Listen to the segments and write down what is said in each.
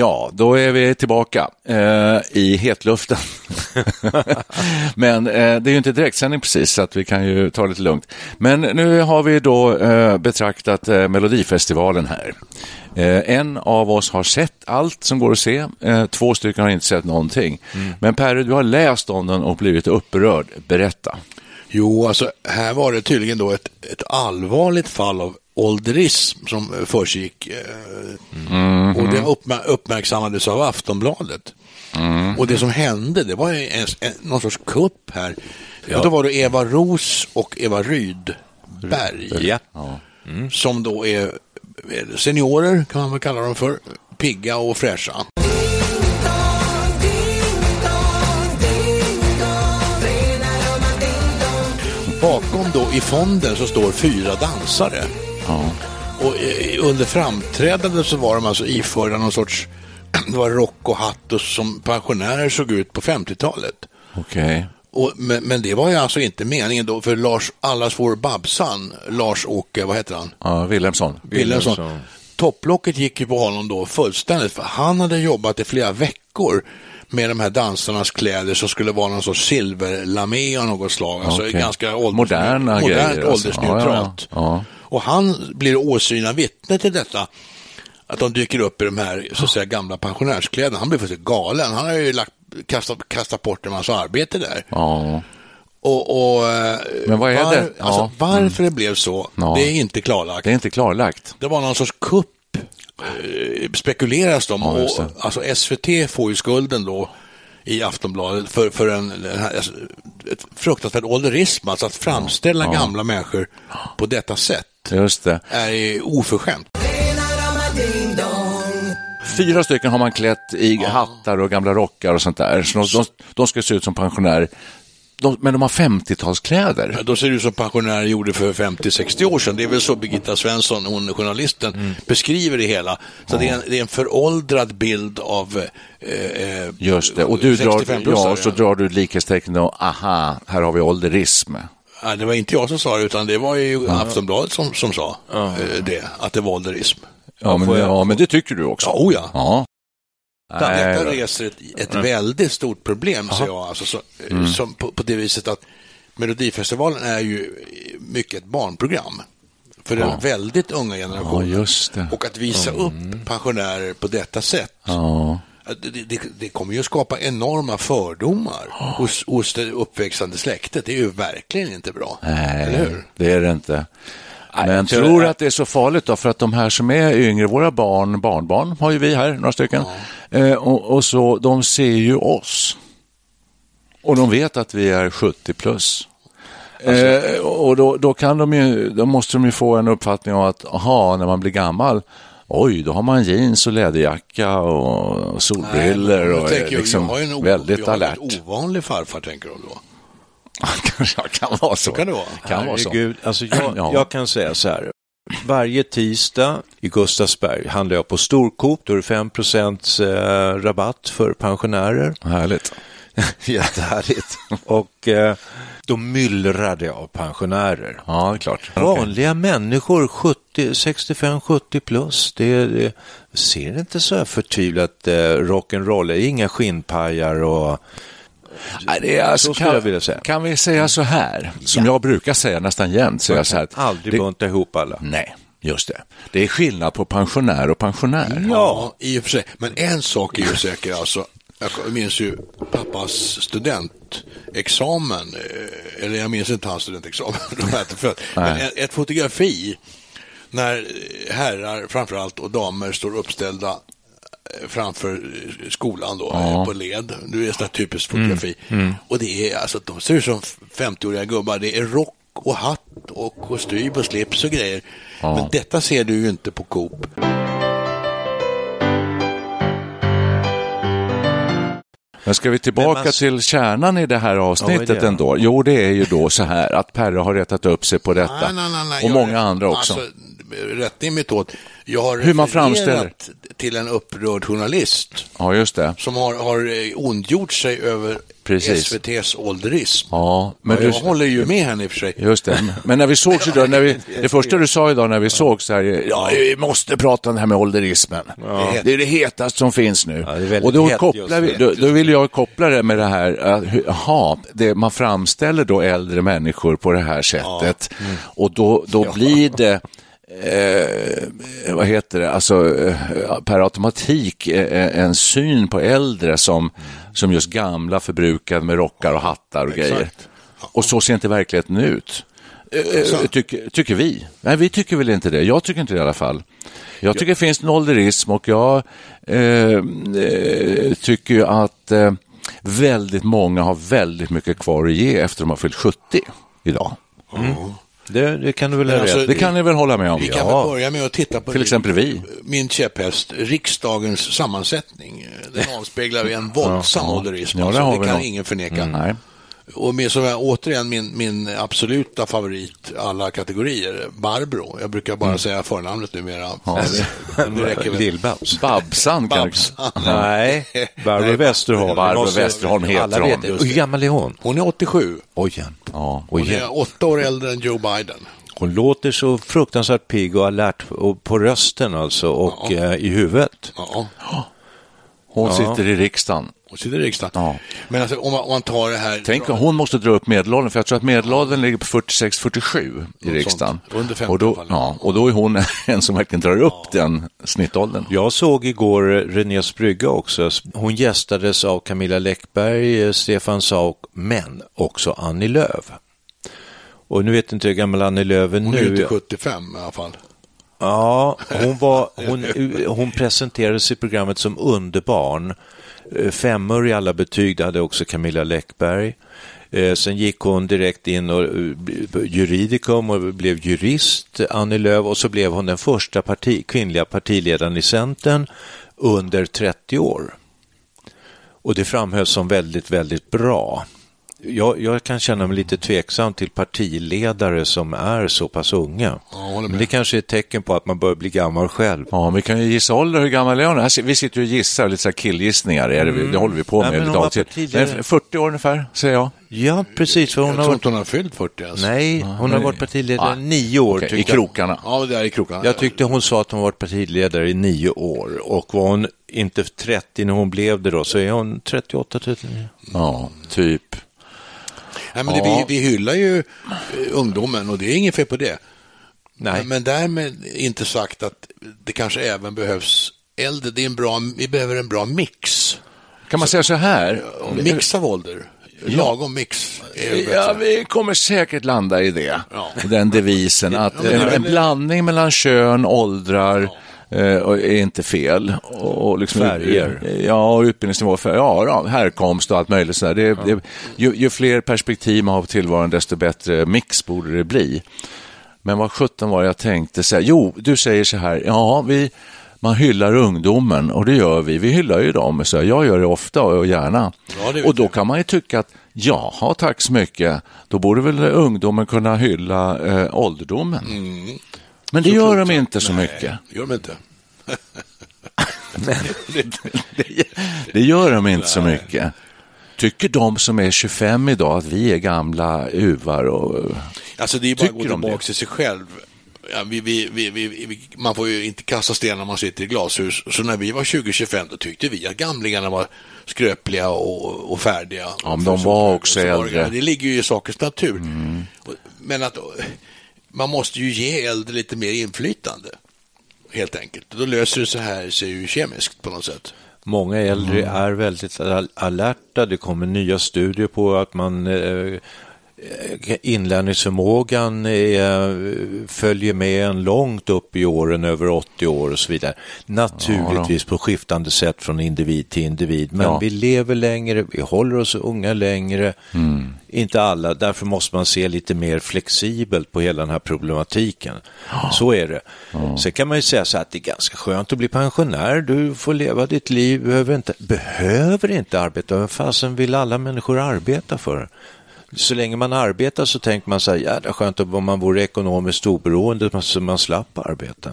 Ja, då är vi tillbaka eh, i hetluften. Men eh, det är ju inte direktsändning precis, så att vi kan ju ta det lite lugnt. Men nu har vi då eh, betraktat eh, Melodifestivalen här. Eh, en av oss har sett allt som går att se, eh, två stycken har inte sett någonting. Mm. Men Perry, du har läst om den och blivit upprörd. Berätta. Jo, alltså här var det tydligen då ett, ett allvarligt fall av ålderism som försiggick. Mm. Och det uppmär uppmärksammades av Aftonbladet. Mm. Och det som hände, det var en, en, någon sorts kupp här. Ja. Och då var det Eva Ros och Eva Rydberg. Ja. Mm. Som då är seniorer, kan man väl kalla dem för. Pigga och fräscha. Bakom då i fonden så står fyra dansare. Ja. Och under framträdandet så var de alltså iförda någon sorts det var rock och hatt och som pensionärer såg ut på 50-talet. Okej. Okay. men, men, det var ju alltså inte meningen då, för Lars, allas vår Babsan, Lars-Åke, vad heter han? Ja, Wilhelmsson. Wilhelmsson. Topplocket gick ju på honom då fullständigt, för han hade jobbat i flera veckor med de här dansarnas kläder som skulle vara någon sorts silverlamé av något slag. Alltså okay. ganska ålders Moderna modernt grejer, åldersneutralt. Alltså. Ja, ja, ja. Och han blir åsyna vittne till detta. Att de dyker upp i de här så att säga, gamla pensionärskläderna. Han blir fullständigt galen. Han har ju lagt, kastat, kastat bort en massa arbete där. Ja. Och, och, Men vad är var, det? Alltså, mm. Varför det blev så, det är inte klarlagt. Det är inte klarlagt. Det var någon sorts kupp, eh, spekuleras de. Ja, och, alltså SVT får ju skulden då i Aftonbladet för, för en, alltså, ett fruktansvärt ålderism, alltså att framställa ja. gamla människor på detta sätt. Just det. är oförskämt. Fyra stycken har man klätt i ja. hattar och gamla rockar och sånt där. Så de, de, de ska se ut som pensionärer. De, men de har 50-talskläder. Ja, då ser ut som pensionärer gjorde för 50-60 år sedan. Det är väl så Birgitta Svensson, hon journalisten, mm. beskriver det hela. Så ja. det, är en, det, är en, föråldrad bild av eh, eh Just det, och du drar, ja, så drar du likhetstecken och aha, här har vi ålderism. Ja, det var inte jag som sa det, utan det var ju Aftonbladet som, som sa uh det, att det var ålderism. Ja, men, ja, men det tycker du också. Ja, oh ja. Detta reser ett, ett mm. väldigt stort problem, ser jag, alltså, så, mm. som, på, på, det viset att Melodifestivalen är ju mycket ett barnprogram för ja. den väldigt unga generationen. Ja, och att visa mm. upp pensionärer på detta sätt. Ja. Det, det, det, kommer ju att skapa enorma fördomar oh. hos, hos det uppväxande släktet. Det är ju verkligen inte bra. Nej, eller hur? det är det inte. Men tror att det är så farligt då? För att de här som är yngre, våra barn, barnbarn har ju vi här, några stycken. Ja. Eh, och, och, så, de ser ju oss. Och de vet att vi är 70 plus. Alltså. Eh, och då, då, kan de ju, då måste de ju få en uppfattning om att, aha, när man blir gammal, oj, då har man jeans och läderjacka och solbriller och är liksom jag, jag väldigt alert. Jag har en ovanlig farfar, tänker de då. Kanske kan vara så. kan det vara. Kan vara så. Alltså jag, ja. jag kan säga så här. Varje tisdag i Gustavsberg handlar jag på Storkop. Då är det 5 eh, rabatt för pensionärer. Härligt. Jättehärligt. Och eh, då myllrar det av pensionärer. Ja, det är klart. Vanliga okay. människor, 65-70 plus. Det, det, ser inte så här förtvivlat eh, rock'n'roll. Det är inga skinnpajar och Nej, det är alltså, Så skulle kan, jag vilja säga. Kan vi säga så här, som jag brukar säga nästan jämt, säga så här. Aldrig det, bunta ihop alla. Nej, just det. Det är skillnad på pensionär och pensionär. Ja, i och för sig. Men en sak är ju säker alltså. Jag minns ju pappas studentexamen, eh, eller jag minns inte hans studentexamen, men ett, fotografi när herrar framförallt och damer står uppställda eh, framför skolan då, Ja. på led. Du är sådär typiskt fotografi. Och det är, alltså de ser ut som 50-åriga gubbar. Det är rock och hatt och kostym och slips och grejer. Men detta ser du ju inte på Coop. Men ska vi tillbaka man- till kärnan i det här Ja, avsnittet är det? ändå? Jo, det är ju då så här att Perre har rättat upp sig på detta. Nej, nej, nej, nej. och Jag- många andra också. Alltså, rätt mitt åt. Jag har Hur man framställer. till en upprörd journalist Ja, just det. som har, har eh, ondgjort sig över Precis. SVTs ålderism. Ja, men Ja, du, jag håller ju med henne i och för sig. Just det. Men när vi sågs idag, när vi, det första du sa idag när vi såg så här, ja, vi måste prata om det här med ålderismen. Det är det hetaste som finns nu. Ja, och då kopplar vi, då, då vill jag koppla det med det här, att, jaha, det, man framställer då äldre människor på det här sättet Mm. och då, då blir det Eh, vad heter det, alltså eh, per automatik eh, en syn på äldre som, som just gamla förbrukade med rockar och hattar och grejer. Och så ser inte verkligheten ut. Eh, tycker, tycker vi. Nej, vi tycker väl inte det. Jag tycker inte det i alla fall. Jag tycker det finns en ålderism och jag eh, eh, tycker ju att eh, väldigt många har väldigt mycket kvar att ge efter de har fyllt 70 idag. Det, det kan du väl alltså, Det kan ni väl hålla med om? Vi kan Ja. väl börja med att titta på Till exempel vi. min käpphäst, riksdagens sammansättning. Den avspeglar ju en våldsam ålderism. Ja, det alltså, det kan nog. ingen förneka. Nej. Och med, som jag, återigen min, min absoluta favorit alla kategorier, Barbro. Jag brukar bara säga förnamnet numera. det, det räcker väl. Lill-Babs. Babsan kan Babsan. Nej, Barbro Westerholm. Barbro Westerholm heter alla hon. vet. Hur gammal är hon? Hon är 87. Oj, ja. Ja. Hon Oj, är åtta år äldre än Joe Biden. Hon låter så fruktansvärt pigg och alert och på rösten alltså och eh, i huvudet. Ja, Hon sitter i riksdagen. Hon sitter i riksdagen. Ja. Men alltså, om, man, om man tar det här... Tänk om hon måste dra upp medelåldern, för jag tror att medelåldern ligger på 46-47 i riksdagen. sånt. Under 50 och, då, fall. ja, och då är hon en som verkligen drar upp den snittåldern. Jag såg igår eh, Renés brygga också. Hon gästades av Camilla Läckberg, eh, Stefan Sauk, men också Annie Lööf. Och nu vet inte jag hur gammal Annie Lööf är Hon är nu. ute 75 i alla fall. Ja, hon, var, hon, hon presenterades i programmet som underbarn. Eh, femmor i alla betyg, det hade också Camilla Läckberg. Eh, sen gick hon direkt in och eh, juridikum och blev jurist, Annie Lööf, och så blev hon den första parti, kvinnliga partiledaren i Centern under 30 år. Och det framhölls som väldigt, väldigt bra. Jag, jag kan känna mig lite tveksam till partiledare som är så pass unga. Men det kanske är ett tecken på att man börjar bli gammal själv. Ja, vi kan ju gissa ålder, hur gammal är hon? Här Vi sitter ju och gissar, lite så här killgissningar, är det, det håller vi på Nej, med men och till. partiledare. Men 40 år ungefär, säger jag. Ja, precis. För hon Jag har tror inte hon har fyllt 40 ens. Nej, hon har varit partiledare i nio år. Okej, I krokarna. Ja, det är i krokarna. Jag tyckte hon sa att hon varit partiledare i nio år och var hon inte 30 när hon blev det då så är hon 38, 39. Ja, typ. Nej, men det, Ja. vi, vi hyllar ju eh, ungdomen och det är inget fel på det. Nej. Men, därmed inte sagt att det kanske även behövs äldre. Det är en bra, vi behöver en bra mix. Kan man säga så här? Mix av ålder. Lagom mix. Ja, vi kommer säkert landa i det. Ja. Den devisen att en, en blandning mellan kön, åldrar eh, och är inte fel. Och, och liksom, Färger. Ja, utbildningsnivå, för, ja, ja, härkomst och allt möjligt. Så det, det, ju, ju fler perspektiv man har på tillvaron, desto bättre mix borde det bli. Men vad sjutton var jag tänkte säga? Jo, du säger så här, ja, vi, man hyllar ungdomen och det gör vi. Vi hyllar ju dem, så jag gör det ofta och gärna. Ja, och då kan man ju tycka att jaha, tack så mycket. Då borde väl ungdomen kunna hylla eh, ålderdomen. Men det gör de inte så mycket. Mm. Nej, gör de inte. Det, det gör de inte så mycket. Tycker de som är 25 idag att vi är gamla uvar och... Alltså det är bara att gå tillbaka det? till sig själv. Ja, vi, vi, vi, man får ju inte kasta sten när man sitter i glashus. Så när vi var 20-25 då tyckte vi att gamlingarna var skröpliga och, och färdiga. Ja, men de var också så äldre. Det ligger ju i sakens natur. Men att man måste ju ge äldre lite mer inflytande, helt enkelt. Då löser det så här sig ju kemiskt på något sätt. Många äldre Mm. är väldigt al- alerta. Det kommer nya studier på att man eh, inlärningsförmågan är, följer med en långt upp i åren, över 80 år och så vidare. Naturligtvis på skiftande sätt från individ till individ, men Ja. vi lever längre, vi håller oss unga längre. Mm. Inte alla, därför måste man se lite mer flexibelt på hela den här problematiken. Så är det. Sen kan man ju säga så att det är ganska skönt att bli pensionär. Du får leva ditt liv, behöver inte, behöver inte arbeta. Vad fasen vill alla människor arbeta för? Så länge man arbetar så tänker man så här, jädra skönt om man vore ekonomiskt oberoende så man slapp arbeta.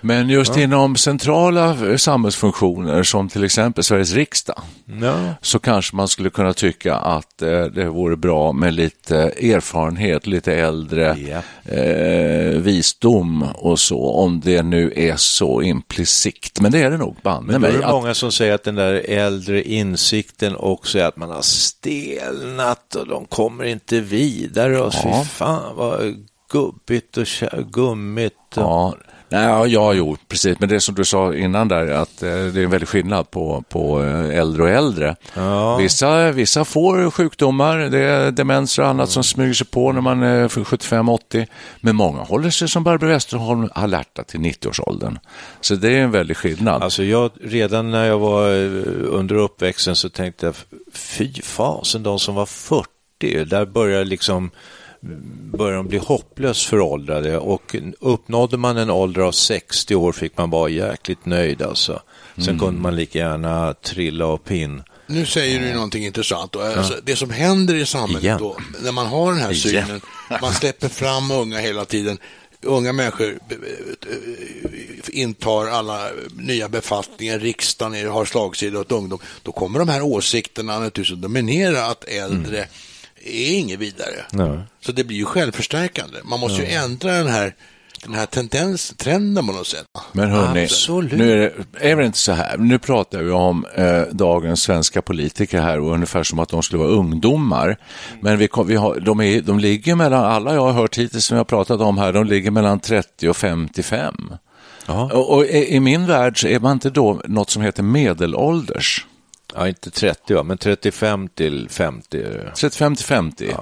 Men just inom centrala eh, samhällsfunktioner som till exempel Sveriges riksdag Ja. så kanske man skulle kunna tycka att eh, det vore bra med lite erfarenhet, lite äldre Ja. eh, visdom och så, om det nu är så implicit. Men det är det nog, banne är mig. det Att, många som säger att den där äldre insikten också är att man har stelnat och de kommer inte vidare och Ja. fy fan vad gubbigt och gummigt. Och... ja, nej, ja, ja, jo, precis. Men det som du sa innan där, att eh, det är en väldig skillnad på, på eh, äldre och äldre. Ja. Vissa, vissa får sjukdomar, det är demenser och annat som smyger sig på när man är 75-80. Men många håller sig som Barbro Westerholm alerta till 90-årsåldern. Så det är en väldig skillnad. Alltså jag, redan när jag var eh, under uppväxten så tänkte jag, fy fasen, de som var 40, där börjar liksom börjar de bli hopplöst föråldrade och uppnådde man en ålder av 60 år fick man vara jäkligt nöjd alltså. Sen kunde man lika gärna trilla av pinn. Nu säger du någonting intressant. Och alltså, Det som händer i samhället Igen. då, när man har den här Igen. synen, man släpper fram unga hela tiden. Unga människor eh, eh, intar alla nya befattningar, riksdagen har slagsida åt ungdom. Då kommer de här åsikterna naturligtvis att dominera att äldre är inget vidare. Nej. Så det blir ju självförstärkande. Man måste ju ändra den här, den här tendens, trenden på något sätt. Men hörni, Absolut. nu är det, är det inte så här. Nu pratar vi om eh, dagens svenska politiker här och ungefär som att de skulle vara ungdomar. Men vi, vi har, de, är, de ligger mellan, alla jag har hört hittills som jag har pratat om här, de ligger mellan 30 och 55. Ja. Och, och i, i min värld så är man inte då något som heter medelålders. Ja, inte 30 va, men 35 till 50. är det. 35 till 50.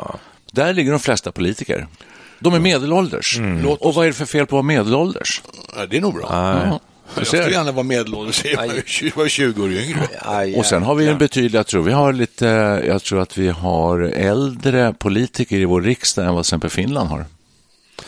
Där ligger de flesta politiker. De är medelålders. Och vad är det för fel på att vara medelålders? Ja, det är nog bra. Ja, du Jag ser. skulle gärna vara medelålders, jag var ju 20 var 20 år yngre. Aj, Och sen har vi en betydlig, jag tror vi har lite, jag tror att vi har äldre politiker i vår riksdag än vad till exempel Finland har.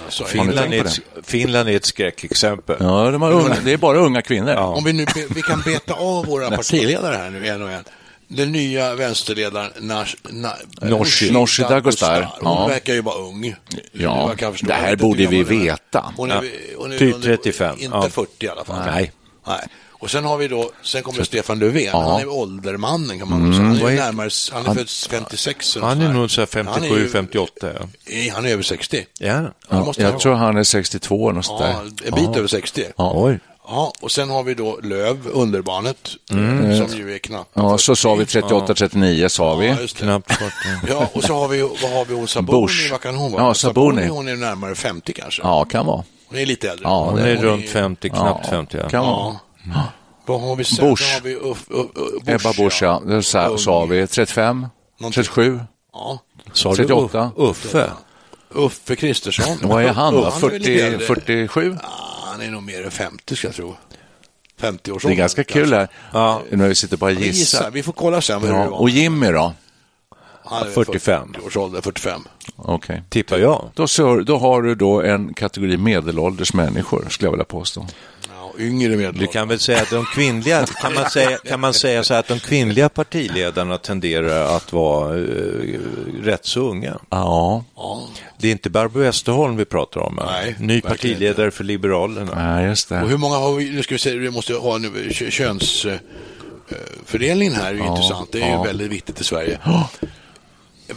Alltså, Finland, är ett, Finland är ett skräckexempel. Ja, de har unga, det är bara unga kvinnor. Om vi nu vi kan beta av våra partiledare här nu en och en. Den nya vänsterledaren Nash, na, Nooshi- Nooshi Dadgostar. Hon Ja. verkar ju vara ung. Ja, förstå. det här borde vi gammal hon är. veta. Hon är, Ja. hon är Typ under- 35. Inte Ja. 40 i alla fall. Nej. Nej. Och sen har vi då, sen kommer Stefan Löfven. Ja. Han är åldermannen kan man nog säga. Han är, är- närmare, han är född 56. eller Han är nog så här Han är 57, ju- 58. Ja. Han är över 60. Ja. Han Ja, jag tror han är 62 eller något Ja, där. en bit Ja. över 60. Ja. Oj. Ja, och sen har vi då Löv, underbarnet, Mm. som ju är knappt Ja, så sa vi 38-39 sa vi. Ja. Knappt 40. Ja, och så har vi, vad har vi hon Sabuni, Bush. vad kan hon vara? Ja, Sabuni. hon är närmare 50 kanske. Ja, kan vara. Hon är lite äldre. Ja, Hon det- är hon runt 50, knappt Ja, 50. Ja. Kan vara. Ja. Vad har vi sen? Bush. Har vi Uff, Uff, Bush, Ebba Busch, ja. Det sa, sa vi 35, Någonting. 37. Ja. Sa du 38? Uff- Uffe? Uffe Kristersson. Vad är han då? Uff, är väl lite 40, äldre. 47? Ja, han är nog mer än 50 ska jag tro. 50 års Det är ganska kul här, Ja. när vi sitter bara och Vi gissar. gissar. Vi får kolla sen Ja, det var. och Jimmy då? Han är 45. 40 års ålder, 45. Okej. Tippar jag. Då, så, då har du då en kategori medelålders människor, skulle jag vilja påstå. Ja, yngre Du medelålders. kan väl säga att de kvinnliga, kan man säga, kan man säga så här att de kvinnliga partiledarna tenderar att vara eh, rätt så unga. Ja, Ja. Det är inte Barbro Westerholm vi pratar om. Nej, Ny partiledare för Liberalerna. nej, just Och det. hur många har vi, nu ska vi se, vi måste ha nu, kö- könsfördelningen här är ju intressant. Det är ju ja. väldigt viktigt i Sverige.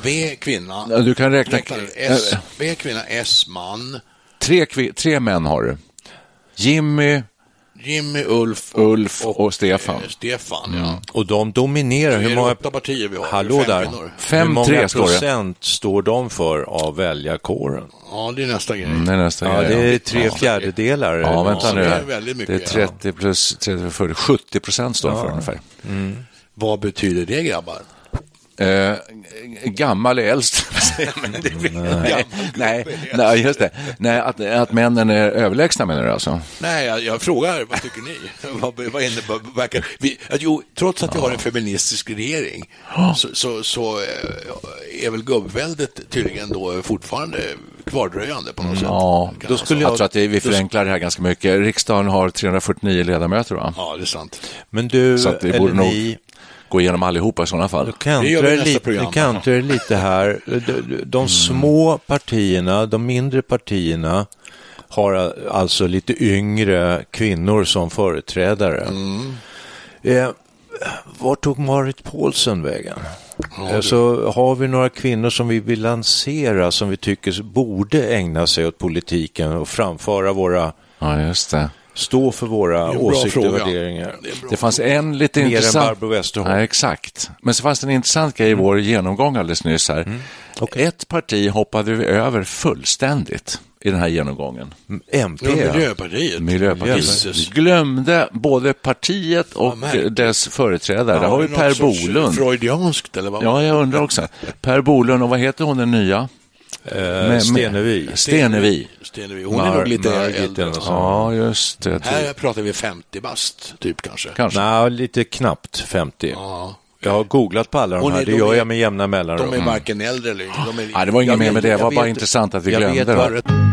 V kvinna, Ja, Du kan räkna... S, V kvinna, S man, Tre, tre män har du. Jimmy, Jimmy, Ulf Ulf och Stefan. eh, Stefan, ja. Och de dominerar. Hur många, åtta partier vi har? Hallå Fem där. Fem, Hur många tre procent står de för av väljarkåren? Ja, det är nästa grej. Mm, Det är nästa Ja, grej, det är tre fjärdedelar. Ja, vänta nu det väldigt Det är mycket, 30 plus 30, 40, 70 procent står det för ungefär. Vad betyder det grabbar? Eh, gammal är äldst. Men det vet nej, nej, nej, just det. Nej, att, att männen är överlägsna menar du alltså? Nej, jag, jag frågar, vad tycker ni? vad, vad innebär, vi, att, jo, trots att vi har en feministisk regering så, så, så eh, är väl gubbväldet tydligen då fortfarande kvardröjande på något sätt. Ja, då skulle säga. jag... tror att det, vi förenklar det här ganska mycket. Riksdagen har 349 ledamöter, va? Ja, det är sant. Men du, Så att eller borde nog ni, gå igenom allihopa i sådana fall. du kantrar lite, program. du kantrar lite här. De, de, de små partierna, de mindre partierna har alltså lite yngre kvinnor som företrädare. Eh, var tog Marit Paulsen vägen? Eh, Så har vi några kvinnor som vi vill lansera som vi tycker borde ägna sig åt politiken och framföra våra, Ja, just det. Stå för våra åsikter och värderingar. Det. Det fanns en lite Mer än intressant... Barbro Westerholm. Nej, exakt. Men så fanns det en intressant grej i vår genomgång alldeles nyss här. Ett parti hoppade vi över fullständigt i den här genomgången. MP. Ja, Miljöpartiet. Miljöpartiet. Jesus. Vi glömde både partiet och märkligt. dess företrädare. Där har vi Per Bolund. Freudianskt eller vad? Ja, jag undrar också. Per Bolund och vad heter hon den nya? Eh, Stenevi. Stenevi. Stenevi. Hon är nog lite Margit äldre. eller något sånt. Ja, just det. Här pratar vi 50 bast, typ kanske. Kanske. Nej, lite knappt 50. Ja. Jag har googlat på alla de här, är- det de gör är- jag med jämna mellanrum. De är varken äldre eller yngre. De är Nej, det var inget mer med det. Det var bara intressant att vi glömde det.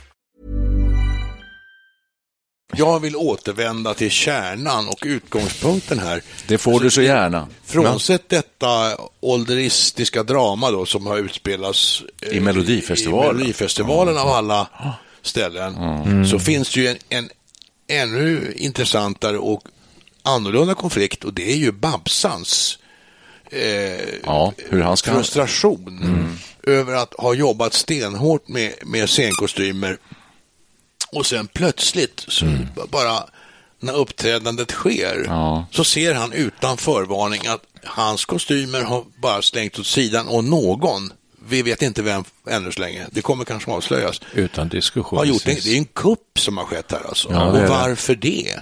Jag vill återvända till kärnan och utgångspunkten här. Det får du så gärna. Frånsett detta ålderistiska drama då som har utspelats eh, I Melodifestivalen. i Melodifestivalen av alla ställen, så finns det ju en, en ännu intressantare och annorlunda konflikt och det är ju Babsans eh, Ja, ska... frustration över att ha jobbat stenhårt med, med scenkostymer och sen plötsligt, så bara när uppträdandet sker, Ja. så ser han utan förvarning att hans kostymer har bara slängt åt sidan och någon, vi vet inte vem ännu så länge, det kommer kanske avslöjas, Utan diskussion. har gjort en, det är en kupp som har skett här alltså. Ja, och det. Mm. varför det?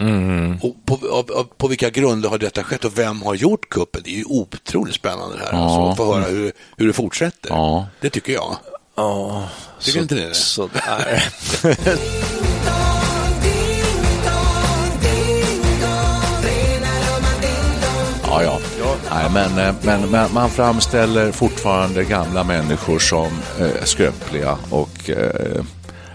Och på, av, på vilka grunder har detta skett och vem har gjort kuppen? Det är ju otroligt spännande det här Ja. alltså, att få höra hur, hur det fortsätter. Ja. Det tycker jag. Ja, Tycker så, inte ni det? Sådär. Ja, ja. Nej, men, eh, men, men man framställer fortfarande gamla människor som eh, skröpliga och eh,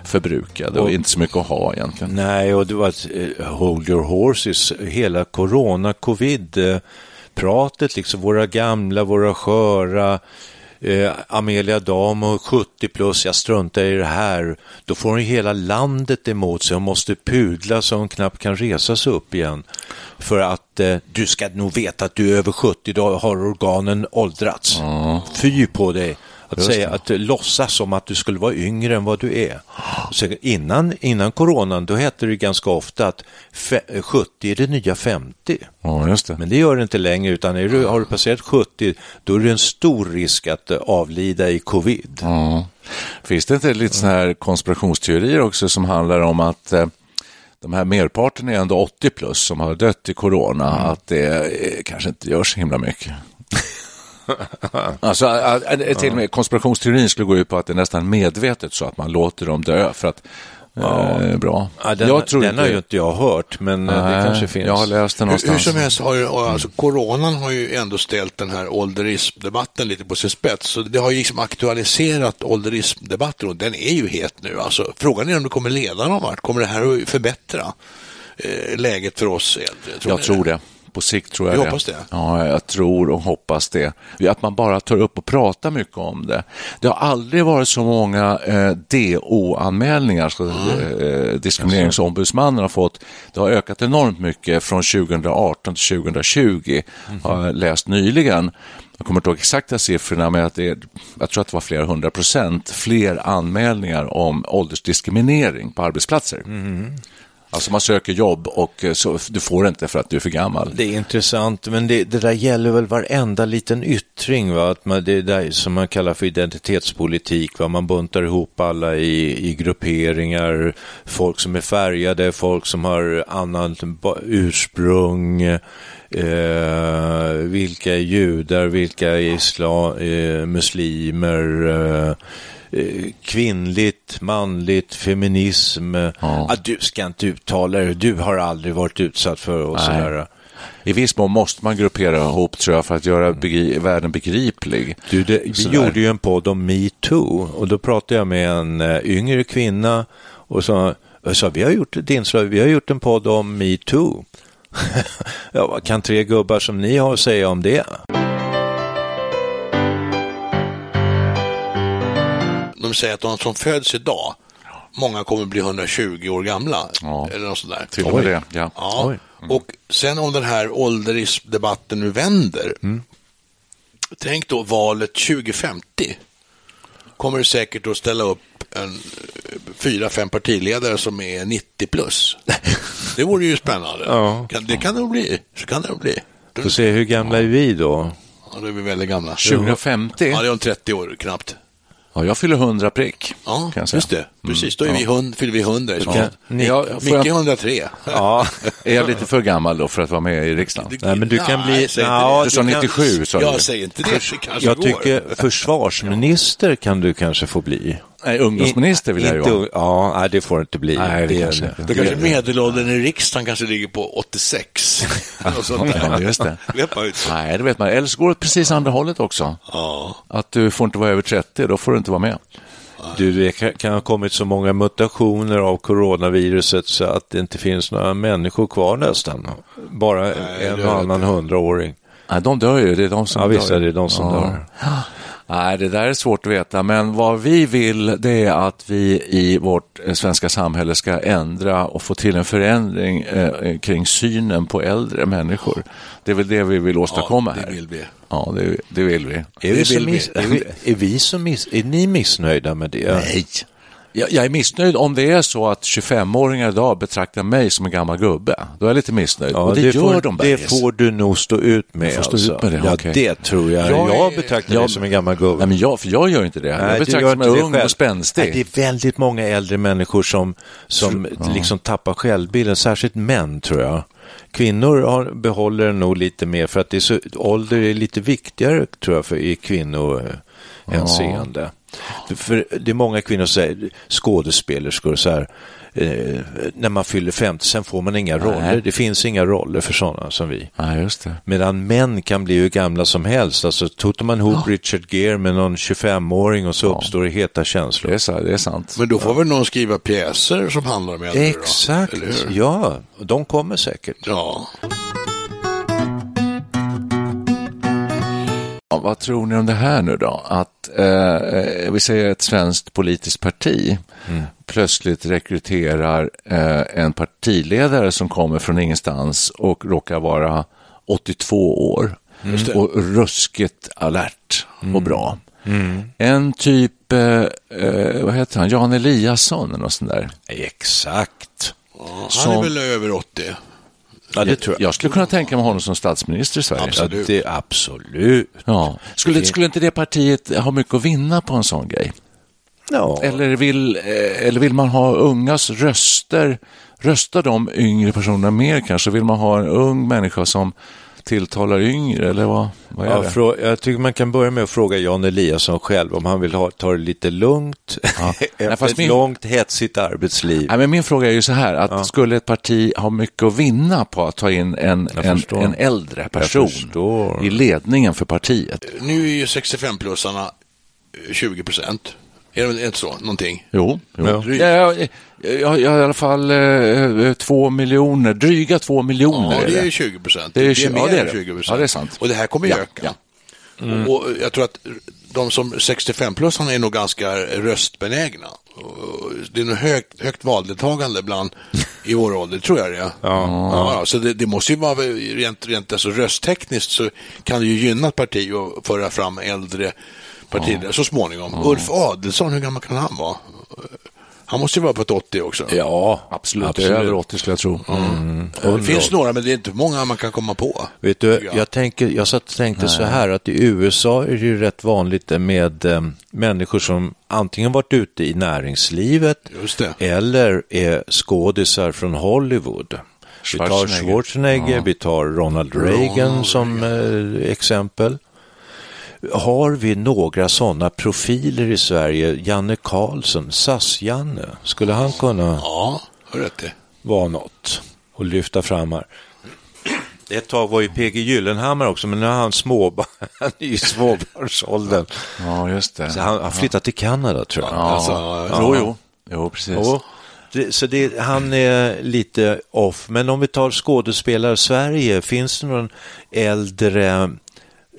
förbrukade och, Och- inte så mycket att ha egentligen. Nej, och det var ett, eh, hold your horses, hela corona, covid, eh, pratet liksom, våra gamla, våra sköra, eh, Amelia Damo 70 plus, jag struntar i det här. Då får hon hela landet emot sig och måste pudla så hon knappt kan resa sig upp igen. För att eh, du ska nog veta att du är över 70, då har organen åldrats. Mm. Fy på dig. Att Just säga, det. att låtsas som att du skulle vara yngre än vad du är. Så innan, innan coronan, då hette det ganska ofta att 70 är det nya 50. Ja, just det. Men det gör det inte längre, utan är du, har du passerat 70, då är det en stor risk att avlida i covid. Ja. Finns det inte lite sådana här konspirationsteorier också som handlar om att eh, de här merparten är ändå 80 plus som har dött i corona, mm. att det eh, kanske inte gör så himla mycket. alltså, till och med konspirationsteorin skulle gå ut på att det är nästan medvetet så att man låter dem dö för att Ja. Eh, bra. Ja, den, jag tror den inte... har ju inte jag hört, men Nej, det kanske finns. Jag har läst den någonstans. Hur, hur som helst, har ju, alltså, coronan har ju ändå ställt den här ålderismdebatten lite på sin spets. Så det har ju liksom aktualiserat ålderismdebatten och den är ju het nu. Alltså, frågan är om det kommer leda någon vart. Kommer det här att förbättra eh, läget för oss äldre? Tror jag tror det på sikt tror jag Vi hoppas det. Ja, jag tror och hoppas det. Att man bara tar upp och pratar mycket om det. Det har aldrig varit så många eh, DO-anmälningar, så, eh, diskrimineringsombudsmannen har fått. Det har ökat enormt mycket från 2018 till 2020, mm. har jag läst nyligen. Jag kommer inte ihåg exakta siffrorna, men att det är, jag tror att det var flera hundra procent fler anmälningar om åldersdiskriminering på arbetsplatser. Mm. Alltså man söker jobb och eh, så, du får inte för att du är för gammal. Det är intressant, men det, det där gäller väl varenda liten yttring, va? Att man, det där som man kallar för identitetspolitik, va? man buntar ihop alla i, i grupperingar, folk som är färgade, folk som har annat ursprung, eh, vilka är judar, vilka är islam, eh, muslimer, Eh, kvinnligt, manligt, feminism. Ja. Ah, du ska inte uttala dig, du har aldrig varit utsatt för och sådär. I viss mån måste man gruppera ihop tror jag för att göra begri världen begriplig. Du, det, vi sådär. gjorde ju en podd om metoo och då pratade jag med en uh, yngre kvinna och sa, sa vi har gjort ett inslag, vi har gjort en podd om metoo. ja, vad kan tre gubbar som ni har att säga om det? De säger att de som föds idag, många kommer bli 120 år gamla. Ja. Eller något sådär. Till och med det, ja. ja. Mm. Och sen om den här ålderisdebatten nu vänder, mm. tänk då valet 2050. Kommer det säkert att ställa upp en fyra, fem partiledare som är 90 plus. Det vore ju spännande. Ja. Det kan det bli. Så kan det bli. Får se, hur gamla är vi då? Ja, då är vi väldigt gamla. 2050? Ja, det är om 30 år knappt. Ja, jag fyller 100 prick. Ja, just det. Precis, då är mm. vi hund, fyller vi 100 i ja. ja, Micke jag... 103. Ja, är jag lite för gammal då för att vara med i riksdagen? Nej, men du kan bli... Nej, du sa 97, sa Jag säger inte det, kanske Jag tycker försvarsminister kan du kanske få bli. Nej, ungdomsminister vill jag ju vara. Ja, det får det inte bli. Nej, det, det kanske, Då kanske medelåldern i riksdagen kanske ligger på 86. ja, just det. vet man inte. Nej, det vet man. Eller så går det precis andra hållet också. Ja. Att du får inte vara över 30, då får du inte vara med. Du, det kan ha kommit så många mutationer av coronaviruset så att det inte finns några människor kvar nästan. Bara Nej, en och annan hundraåring. Nej, de dör ju. Det är de som ja, dör. Visst är det de som ja. dör. Nej, det där är svårt att veta, men vad vi vill det är att vi i vårt eh, svenska samhälle ska ändra och få till en förändring eh, eh, kring synen på äldre människor. Det är väl det vi vill åstadkomma ja, det Vill vi. Ja, det, det vill vi. Är, vi, vill vi. Är, vi, är, vi miss, är ni missnöjda med det? Nej, jag, jag, är missnöjd om det är så att 25-åringar idag betraktar mig som en gammal gubbe. Då är jag lite missnöjd. Ja, och det, det gör får, de Det får du nog stå ut med. Stå alltså. ut med det, ja, okay. det tror jag. Jag, jag betraktar jag, dig som en gammal gubbe. Nej, men jag, för jag gör inte det. Nej, jag betraktar mig ung och spänstig. Nej, det är väldigt många äldre människor som, som ja. liksom tappar självbilden, särskilt män tror jag. Kvinnor har, behåller nog lite mer för att det är så, ålder är lite viktigare tror jag för i kvinnohänseende. Ja. För det är många kvinnor som säger, skådespelerskor så här, eh, när man fyller 50, sen får man inga roller. Nej. Det finns inga roller för sådana som vi. Nej, just det. Medan män kan bli hur gamla som helst. Alltså totar man ihop ja. Richard Gere med någon 25-åring och så ja. uppstår det heta känslor. Det är, så, det är sant. Men då får ja. väl någon skriva pjäser som handlar om äldre Exakt, ja. De kommer säkert. Ja. Vad tror ni om det här nu då? Att eh, vi säger ett svenskt politiskt parti mm. plötsligt rekryterar eh, en partiledare som kommer från ingenstans och råkar vara 82 år mm. och ruskigt alert och mm. bra. Mm. En typ, eh, eh, vad heter han, Jan Eliasson eller något sånt där. Exakt. Ja, han är väl över 80? Ja, det tror jag. jag skulle kunna tänka mig honom som statsminister i Sverige. Absolut. Ja, det, absolut. Ja. Skulle, skulle inte det partiet ha mycket att vinna på en sån grej? Ja. Eller, vill, eh, eller vill man ha ungas röster? Röstar de yngre personerna mer kanske? Vill man ha en ung människa som tilltalar yngre eller vad, vad är ja, det? Jag tycker man kan börja med att fråga Jan Eliasson själv om han vill ha, ta det lite lugnt ja. efter ett min... långt hetsigt arbetsliv. Nej, men min fråga är ju så här, att ja. skulle ett parti ha mycket att vinna på att ta in en, en, en, äldre person i ledningen för partiet? Nu är ju 65-plussarna 20 procent. Är det inte så? Någonting? Jo, jo. Ja. Jag, jag, jag, i alla fall eh, två miljoner, dryga två miljoner. Ja, det är 20 procent. Det, är, det är mer ja, det är 20 procent. Ja, det är sant. Och det här kommer ju ja, öka. Ja. Mm. Och, och, jag tror att de som 65-plussarna är nog ganska röstbenägna. Det är nog högt, högt valdeltagande bland i vår ålder, tror jag det är. Ja. ja så det, det, måste ju vara rent, rent alltså rösttekniskt så kan det ju gynna ett parti att föra fram äldre partiledare så småningom. Ulf Adelsson, hur gammal kan han vara? Han måste ju vara på ett 80 också. Ja, absolut. absolut. Över 80 skulle jag tro. Mm. Mm. Det finns några, men det är inte många man kan komma på. Vet du, jag, jag, tänker, jag satt och tänkte Nej. så här att i USA är det ju rätt vanligt med eh, människor som antingen varit ute i näringslivet eller är skådisar från Hollywood. Vi tar Schwarzenegger, ja. vi tar Ronald Reagan Ronald som eh, exempel. Har vi några sådana profiler i Sverige? Janne Karlsson, SAS-Janne, skulle han kunna ja, vara något och lyfta fram här? Ett tag var ju PG Gyllenhammar också, men nu är han småbarn, han är i småbarnsåldern. Ja, just det. Så han har flyttat till Kanada tror jag. Ja, alltså, ja. Jo, jo. jo, precis. Jo. så det, han är lite off, men om vi tar skådespelare Sverige, finns det någon äldre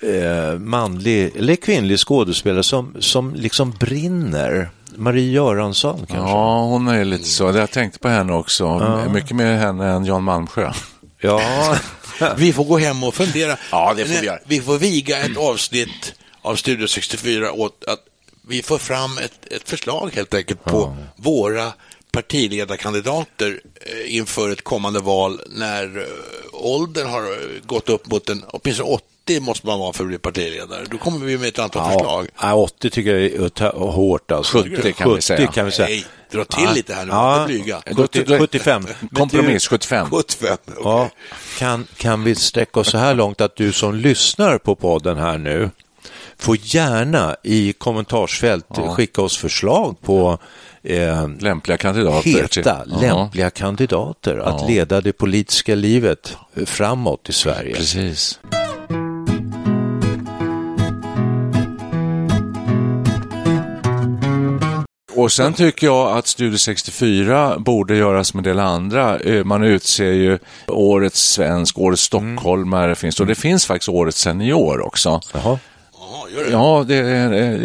eh, manlig eller kvinnlig skådespelare som, som liksom brinner. Marie Göransson kanske? Ja, hon är lite så. Jag tänkte på henne också. Ja. Mycket mer henne än Jan Malmsjö. Ja. vi får gå hem och fundera. Ja, det får vi göra. Vi får viga ett avsnitt av Studio 64 åt att vi får fram ett, ett förslag helt enkelt på ja. våra partiledarkandidater eh, inför ett kommande val när eh, åldern har gått upp mot en, åtminstone 80 måste man vara för att bli partiledare. Då kommer vi med ett antal ja, förslag. Ja, 80 tycker jag är hårt. Alltså. 70 kan vi säga. Kan vi säga. Nej, dra till ja. lite här nu, ja. blyga. 70, 75. Kompromiss 75. 75 okay. ja, kan, kan vi sträcka oss så här långt att du som lyssnar på podden här nu får gärna i kommentarsfält ja. skicka oss förslag på eh, lämpliga kandidater. Heta lämpliga kandidater att leda det politiska livet framåt i Sverige. Precis. Och sen tycker jag att Studio 64 borde göras med en del andra. Eh, man utser ju årets svensk, årets mm. stockholmare mm. finns och det finns faktiskt årets senior också. Jaha. Ja, det,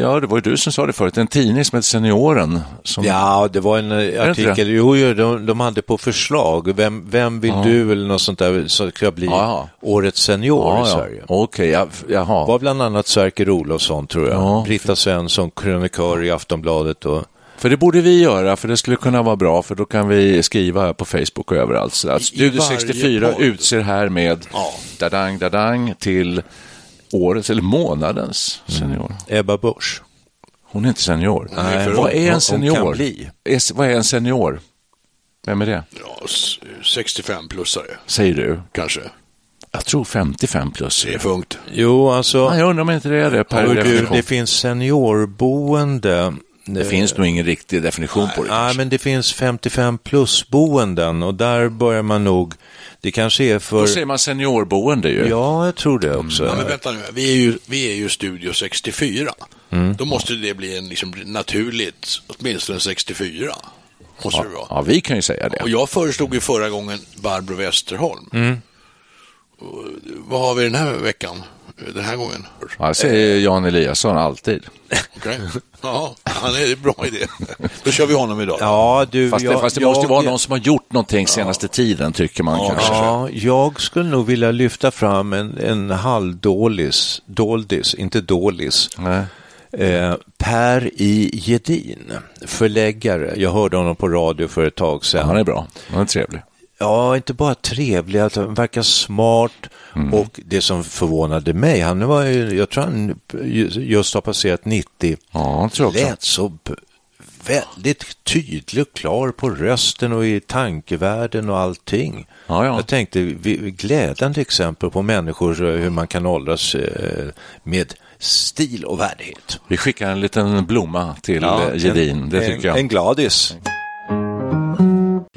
ja, det var ju du som sa det förut, en tidning som heter Senioren. Som... Ja, det var en eh, artikel, jo, de, de hade på förslag, vem, vem vill ja. du eller något sånt där, så ska bli ja. årets senior ja, i Sverige. Okej, okay, jaha. var bland annat Sverker Olofsson tror jag, ja. Britta Svensson, krönikör i Aftonbladet och för det borde vi göra, för det skulle kunna vara bra, för då kan vi skriva på Facebook och överallt. Så att Studio 64 utser härmed ja. dadang, dadang till årets eller månadens mm. senior. Mm. Ebba Busch. Hon är inte senior. Nej, vad är en senior? Hon kan bli. vad är en senior? Vem är det? Ja, 65-plussare. Säger du? Kanske. Jag tror 55 plus. Det är funkt. Jo, alltså. Nej, jag undrar om inte det är det per definition. Det finns seniorboende. Det finns nog ingen riktig definition nej, på det. Nej, men det finns 55 plus boenden och där börjar man nog det kanske är för... Då säger man seniorboende ju. Ja, jag tror det också. Mm. Ja, men vänta nu, vi är ju, vi är ju Studio 64. Mm. Då måste det bli en liksom, naturligt, åtminstone 64. Måste ja, det vara. Ja, vi kan ju säga det. Och jag föreslog ju förra gången Barbro Westerholm. Mm. Vad har vi den här veckan? Den här gången? Ja, säger Jan Eliasson alltid. Okej. Ja, han är en bra idé. Då kör vi honom idag. Ja, du, Fast det, jag- fast det måste ju vara jag- någon som har gjort någonting senaste tiden, tycker man kanske. Ja, jag skulle nog vilja lyfta fram en, en halvdålis, doldis, inte dålis. Nej. Eh, per I. Gedin, förläggare. Jag hörde honom på radio för ett tag sedan. Han är bra, han är trevlig. Ja, inte bara trevlig, att han verkar smart Mm. och det som förvånade mig, han var ju, jag tror han just har passerat 90, Ja, jag tror också. lät så väldigt tydlig och klar på rösten och i tankevärlden och allting. Ja, ja. Jag tänkte, glädjande exempel på människor, eh, hur man kan åldras eh, med stil och värdighet. Vi skickar en liten blomma till ja, Gedin, det tycker en, jag. En gladis.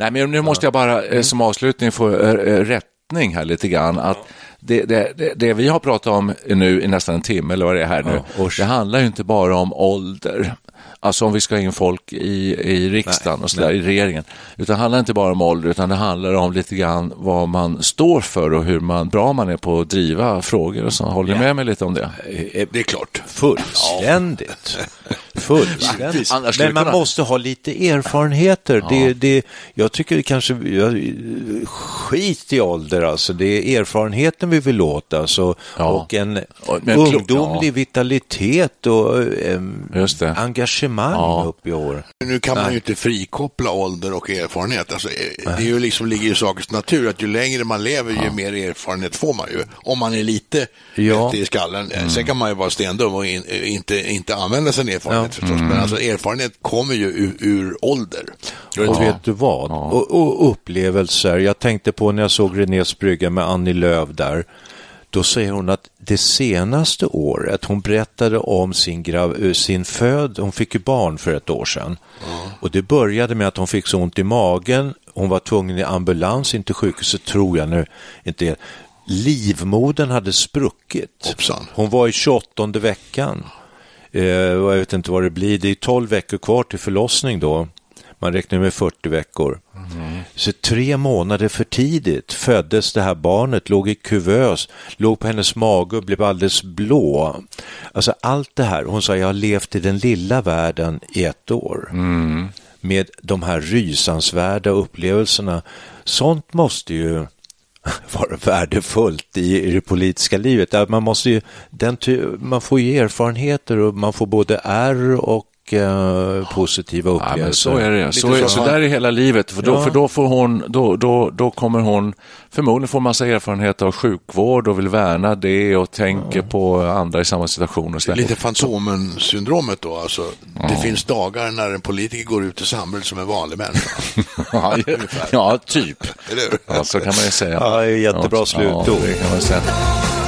Nej, men nu måste jag bara eh, som avslutning få eh, eh, rättning här lite grann. Att det, det, det, det vi har pratat om nu i nästan en timme, eller vad det är här nu, det handlar ju inte bara om ålder. Alltså om vi ska ha in folk i, i riksdagen och så där, i regeringen. Utan det handlar inte bara om ålder, utan det handlar om lite grann vad man står för och hur man, bra man är på att driva frågor och så. Håller ni med mig lite om det? Det är klart. Fullständigt. Fullständigt. Men man kunna- måste ha lite erfarenheter. Det, det, jag tycker kanske, jag, skit i ålder alltså. Det är erfarenheten vi vill åt alltså. Ja. Och en men ungdomlig ja. vitalitet och det. engagemang Ja. upp i år. Nu kan man ju inte frikoppla ålder och erfarenhet. Alltså, eh, det är ju liksom, ligger i sakens natur att ju längre man lever, ju mer erfarenhet får man ju. Om man är lite Ja. i skallen. Eh, Sen kan man ju vara stendum och in, eh, inte, inte använda sin erfarenhet förstås. Men alltså, erfarenhet kommer ju ur, ur ålder. Och vet du vad? Och, och upplevelser. Jag tänkte på när jag såg Renés brygga med Annie Lööf där. Då säger hon att det senaste året, hon berättade om sin, grav, eh, sin föd, hon fick ju barn för ett år sedan. Och det började med att hon fick så ont i magen, hon var tvungen i ambulans in till sjukhuset tror jag nu. Inte, livmodern hade spruckit. Hoppsan. Hon var i 28 veckan. Eh, jag vet inte vad det blir, det är 12 veckor kvar till förlossning då. Man räknar med 40 veckor. Så tre månader för tidigt föddes det här barnet, låg i kuvös, låg på hennes mage och blev alldeles blå. Alltså allt det här, hon sa jag har levt i den lilla världen i ett år. Med de här rysansvärda upplevelserna. Sånt måste ju vara värdefullt i, i det politiska livet. Man, måste ju, den, ty- man får ju erfarenheter och man får både ärr och eh, positiva Ja, upplevelser. men så är det. Så, är, så. så där är hela livet. För då, Ja. för då, får hon, då, då, då kommer hon förmodligen få massa erfarenhet av sjukvård och vill värna det och tänker på andra i samma situation. Och så där. Lite Fantomen-syndromet då. Alltså, Det finns dagar när en politiker går ut i samhället som en vanlig människa. ja, ja, typ. Eller hur? Ja, så kan man ju säga. Ja, jättebra Ja, slutord. Ja,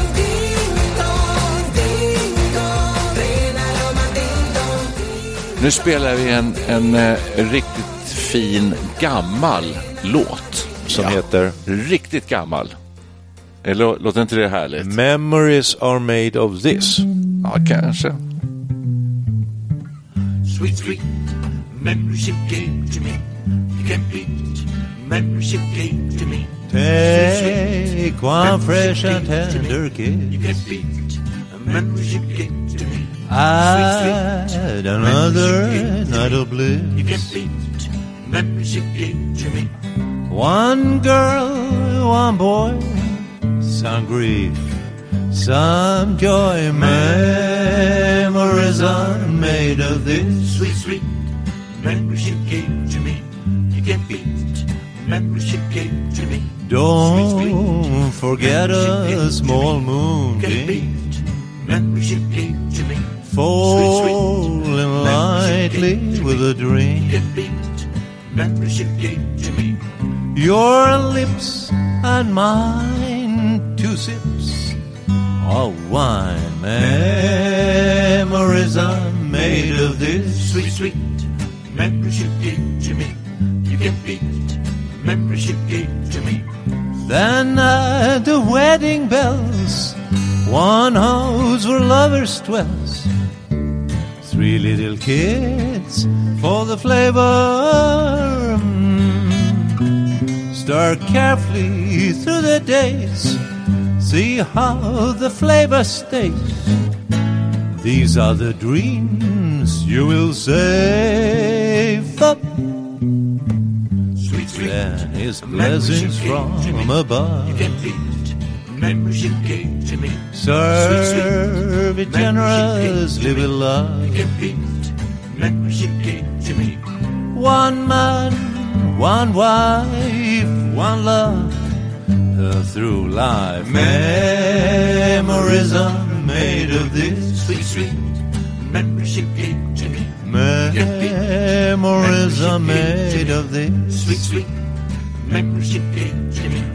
Nu spelar vi en, en eh, riktigt fin gammal låt. Som heter Riktigt gammal. Eh, lå- Låter inte det härligt? Memories are made of this. Ja, kanske. Sweet, sweet memories you gave to me. You can't beat memories you gave to me. Take one fresh and tender You kiss. can't beat memories you gave. Add another night of You bliss. can't beat memories you to me. One girl, one boy, some grief, some joy. Memories are made of this. Sweet, sweet memories you gave to me. You can't beat memories you gave to me. Don't forget a small moonbeam falling lightly with a dream. can't beat memories to me. Your lips and mine, two sips of wine. Memories are made of this. Sweet, sweet memories you gave to me. You can't beat memories you gave to me. Then at the wedding bells, one house where lovers dwells. Three little kids for the flavor. Mm. Stir carefully through the days. See how the flavor stays. These are the dreams you will save up. Sweet, sweet. And his blessings from above. You can beat memories you gave to me. Serve it generously with love. You can beat memories you gave to me. One man, one wife, one love. Uh, through life, memories are made of this. Sweet, sweet memories you gave to me. Memories are made of this. Sweet, sweet memories you gave to me.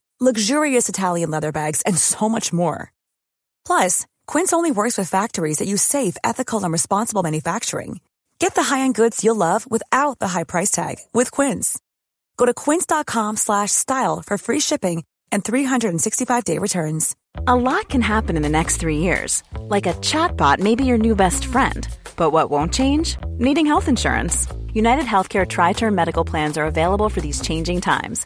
luxurious Italian leather bags, and so much more. Plus, Quince only works with factories that use safe, ethical, and responsible manufacturing. Get the high-end goods you'll love without the high price tag with Quince. Go to quince.com slash style for free shipping and 365-day returns. A lot can happen in the next three years. Like a chatbot may be your new best friend. But what won't change? Needing health insurance. United Healthcare Tri Term Medical Plans are available for these changing times.